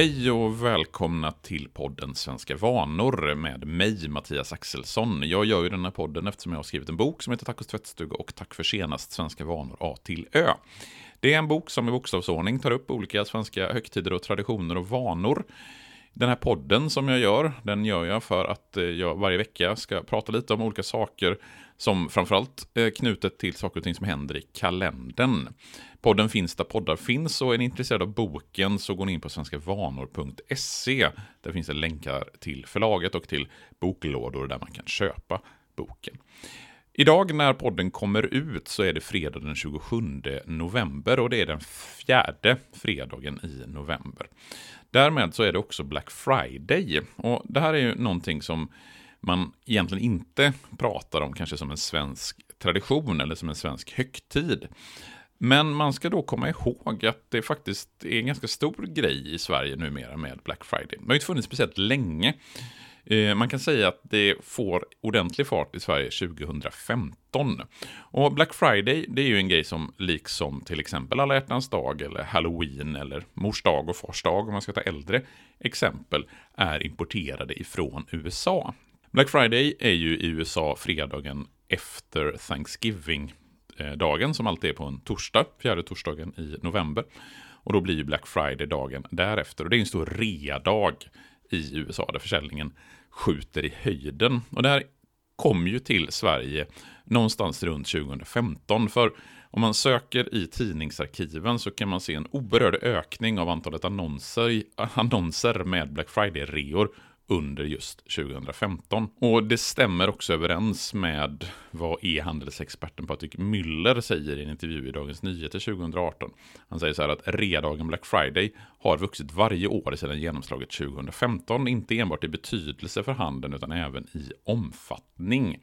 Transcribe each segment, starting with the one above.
Hej och välkomna till podden Svenska vanor med mig, Mattias Axelsson. Jag gör ju den här podden eftersom jag har skrivit en bok som heter Tacos tvättstuga och Tack för senast, Svenska vanor A till Ö. Det är en bok som i bokstavsordning tar upp olika svenska högtider och traditioner och vanor. Den här podden som jag gör, den gör jag för att eh, jag varje vecka ska prata lite om olika saker som framförallt är knutet till saker och ting som händer i kalendern. Podden finns där poddar finns och är ni intresserade av boken så går ni in på svenskavanor.se. Där finns det länkar till förlaget och till boklådor där man kan köpa boken. Idag när podden kommer ut så är det fredag den 27 november och det är den fjärde fredagen i november. Därmed så är det också Black Friday och det här är ju någonting som man egentligen inte pratar om kanske som en svensk tradition eller som en svensk högtid. Men man ska då komma ihåg att det faktiskt är en ganska stor grej i Sverige numera med Black Friday. Det har ju inte funnits speciellt länge. Eh, man kan säga att det får ordentlig fart i Sverige 2015. Och Black Friday, det är ju en grej som liksom till exempel alla hjärtans dag eller Halloween eller mors dag och fars dag om man ska ta äldre exempel, är importerade ifrån USA. Black Friday är ju i USA fredagen efter Thanksgiving eh, dagen som alltid är på en torsdag, fjärde torsdagen i november. Och då blir ju Black Friday dagen därefter. Och det är en stor rea-dag i USA där försäljningen skjuter i höjden. Och det här kom ju till Sverige någonstans runt 2015. För om man söker i tidningsarkiven så kan man se en oberörd ökning av antalet annonser, annonser med Black Friday-reor under just 2015. Och det stämmer också överens med vad e-handelsexperten Patrik Müller säger i en intervju i Dagens Nyheter 2018. Han säger så här att redagen Black Friday har vuxit varje år sedan genomslaget 2015, inte enbart i betydelse för handeln utan även i omfattning.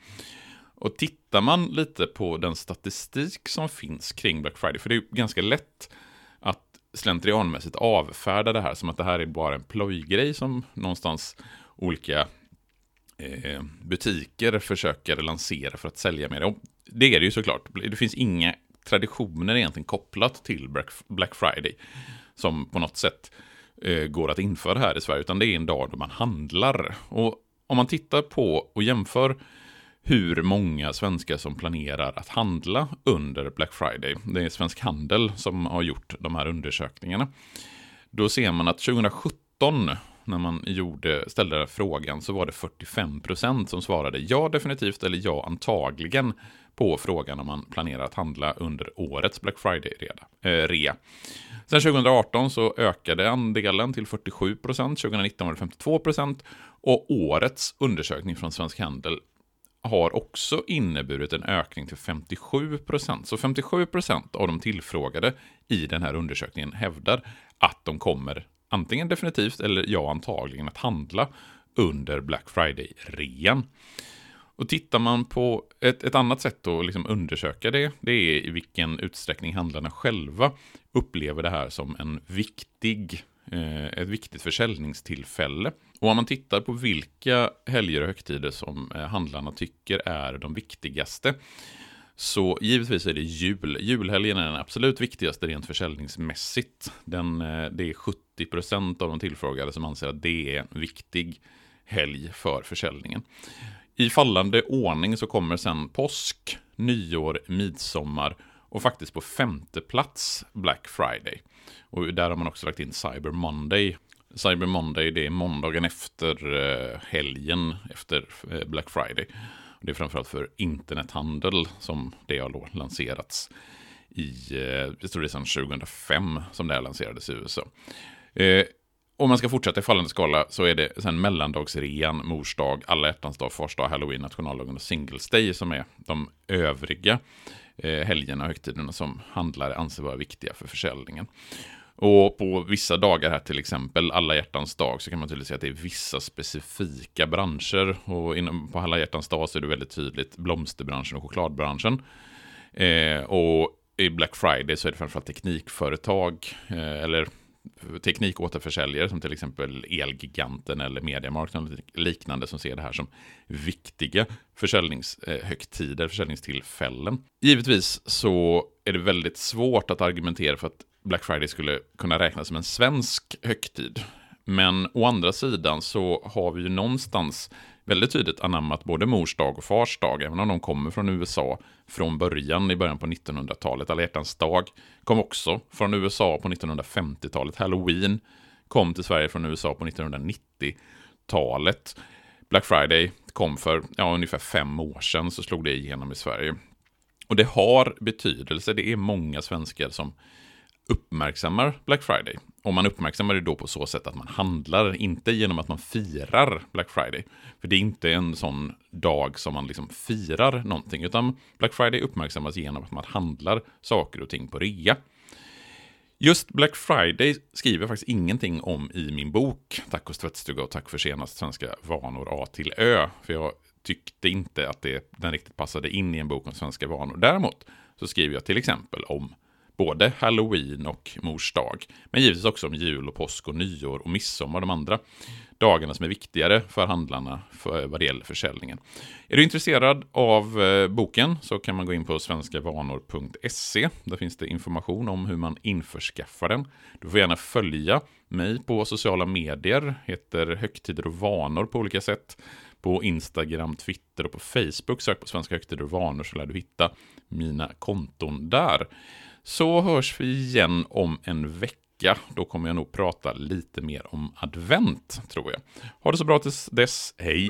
Och tittar man lite på den statistik som finns kring Black Friday, för det är ganska lätt slentrianmässigt avfärda det här som att det här är bara en plojgrej som någonstans olika eh, butiker försöker lansera för att sälja mer. Och det är det ju såklart. Det finns inga traditioner egentligen kopplat till Black Friday som på något sätt eh, går att införa här i Sverige, utan det är en dag då man handlar. Och om man tittar på och jämför hur många svenskar som planerar att handla under Black Friday. Det är Svensk Handel som har gjort de här undersökningarna. Då ser man att 2017 när man gjorde, ställde frågan så var det 45% som svarade ja definitivt eller ja antagligen på frågan om man planerar att handla under årets Black Friday-rea. Eh, Sen 2018 så ökade andelen till 47%, 2019 var det 52% och årets undersökning från Svensk Handel har också inneburit en ökning till 57 procent. Så 57 procent av de tillfrågade i den här undersökningen hävdar att de kommer antingen definitivt eller ja antagligen att handla under Black Friday-rean. Och tittar man på ett, ett annat sätt att liksom undersöka det, det är i vilken utsträckning handlarna själva upplever det här som en viktig, Eh, ett viktigt försäljningstillfälle. Och om man tittar på vilka helger och högtider som eh, handlarna tycker är de viktigaste, så givetvis är det jul. Julhelgen är den absolut viktigaste rent försäljningsmässigt. Den, eh, det är 70% av de tillfrågade som anser att det är en viktig helg för försäljningen. I fallande ordning så kommer sen påsk, nyår, midsommar och faktiskt på femte plats Black Friday. Och där har man också lagt in Cyber Monday. Cyber Monday det är måndagen efter eh, helgen efter eh, Black Friday. Det är framförallt för internethandel som det har lanserats i, eh, jag tror det är sedan 2005 som det här lanserades i USA. Eh, om man ska fortsätta i fallande skala så är det sen mellandagsrean, mors dag, alla hjärtans dag, fars dag, halloween, nationaldagen och singles day som är de övriga eh, helgerna och högtiderna som handlare anser vara viktiga för försäljningen. Och på vissa dagar här till exempel, alla hjärtans dag, så kan man tydligt säga att det är vissa specifika branscher. Och inom, på alla hjärtans dag så är det väldigt tydligt blomsterbranschen och chokladbranschen. Eh, och i Black Friday så är det framförallt teknikföretag, eh, eller teknikåterförsäljare som till exempel Elgiganten eller Mediamarknaden och liknande som ser det här som viktiga försäljningshögtider, eh, försäljningstillfällen. Givetvis så är det väldigt svårt att argumentera för att Black Friday skulle kunna räknas som en svensk högtid. Men å andra sidan så har vi ju någonstans väldigt tydligt anammat både mors dag och fars dag, även om de kommer från USA från början i början på 1900-talet. Alla hjärtans dag kom också från USA på 1950-talet. Halloween kom till Sverige från USA på 1990-talet. Black Friday kom för ja, ungefär fem år sedan, så slog det igenom i Sverige. Och det har betydelse, det är många svenskar som uppmärksammar Black Friday. Och man uppmärksammar det då på så sätt att man handlar, inte genom att man firar Black Friday. För det är inte en sån dag som man liksom firar någonting, utan Black Friday uppmärksammas genom att man handlar saker och ting på rea. Just Black Friday skriver jag faktiskt ingenting om i min bok Tack och tvättstuga och tack för senast svenska vanor A till Ö. För jag tyckte inte att det, den riktigt passade in i en bok om svenska vanor. Däremot så skriver jag till exempel om både halloween och mors dag. Men givetvis också om jul och påsk och nyår och midsommar och de andra dagarna som är viktigare för handlarna för, vad det gäller försäljningen. Är du intresserad av eh, boken så kan man gå in på svenskavanor.se. Där finns det information om hur man införskaffar den. Du får gärna följa mig på sociala medier, heter Högtider och vanor på olika sätt. På Instagram, Twitter och på Facebook, sök på Svenska högtider och vanor så lär du hitta mina konton där. Så hörs vi igen om en vecka. Då kommer jag nog prata lite mer om advent, tror jag. Ha det så bra tills dess. Hej!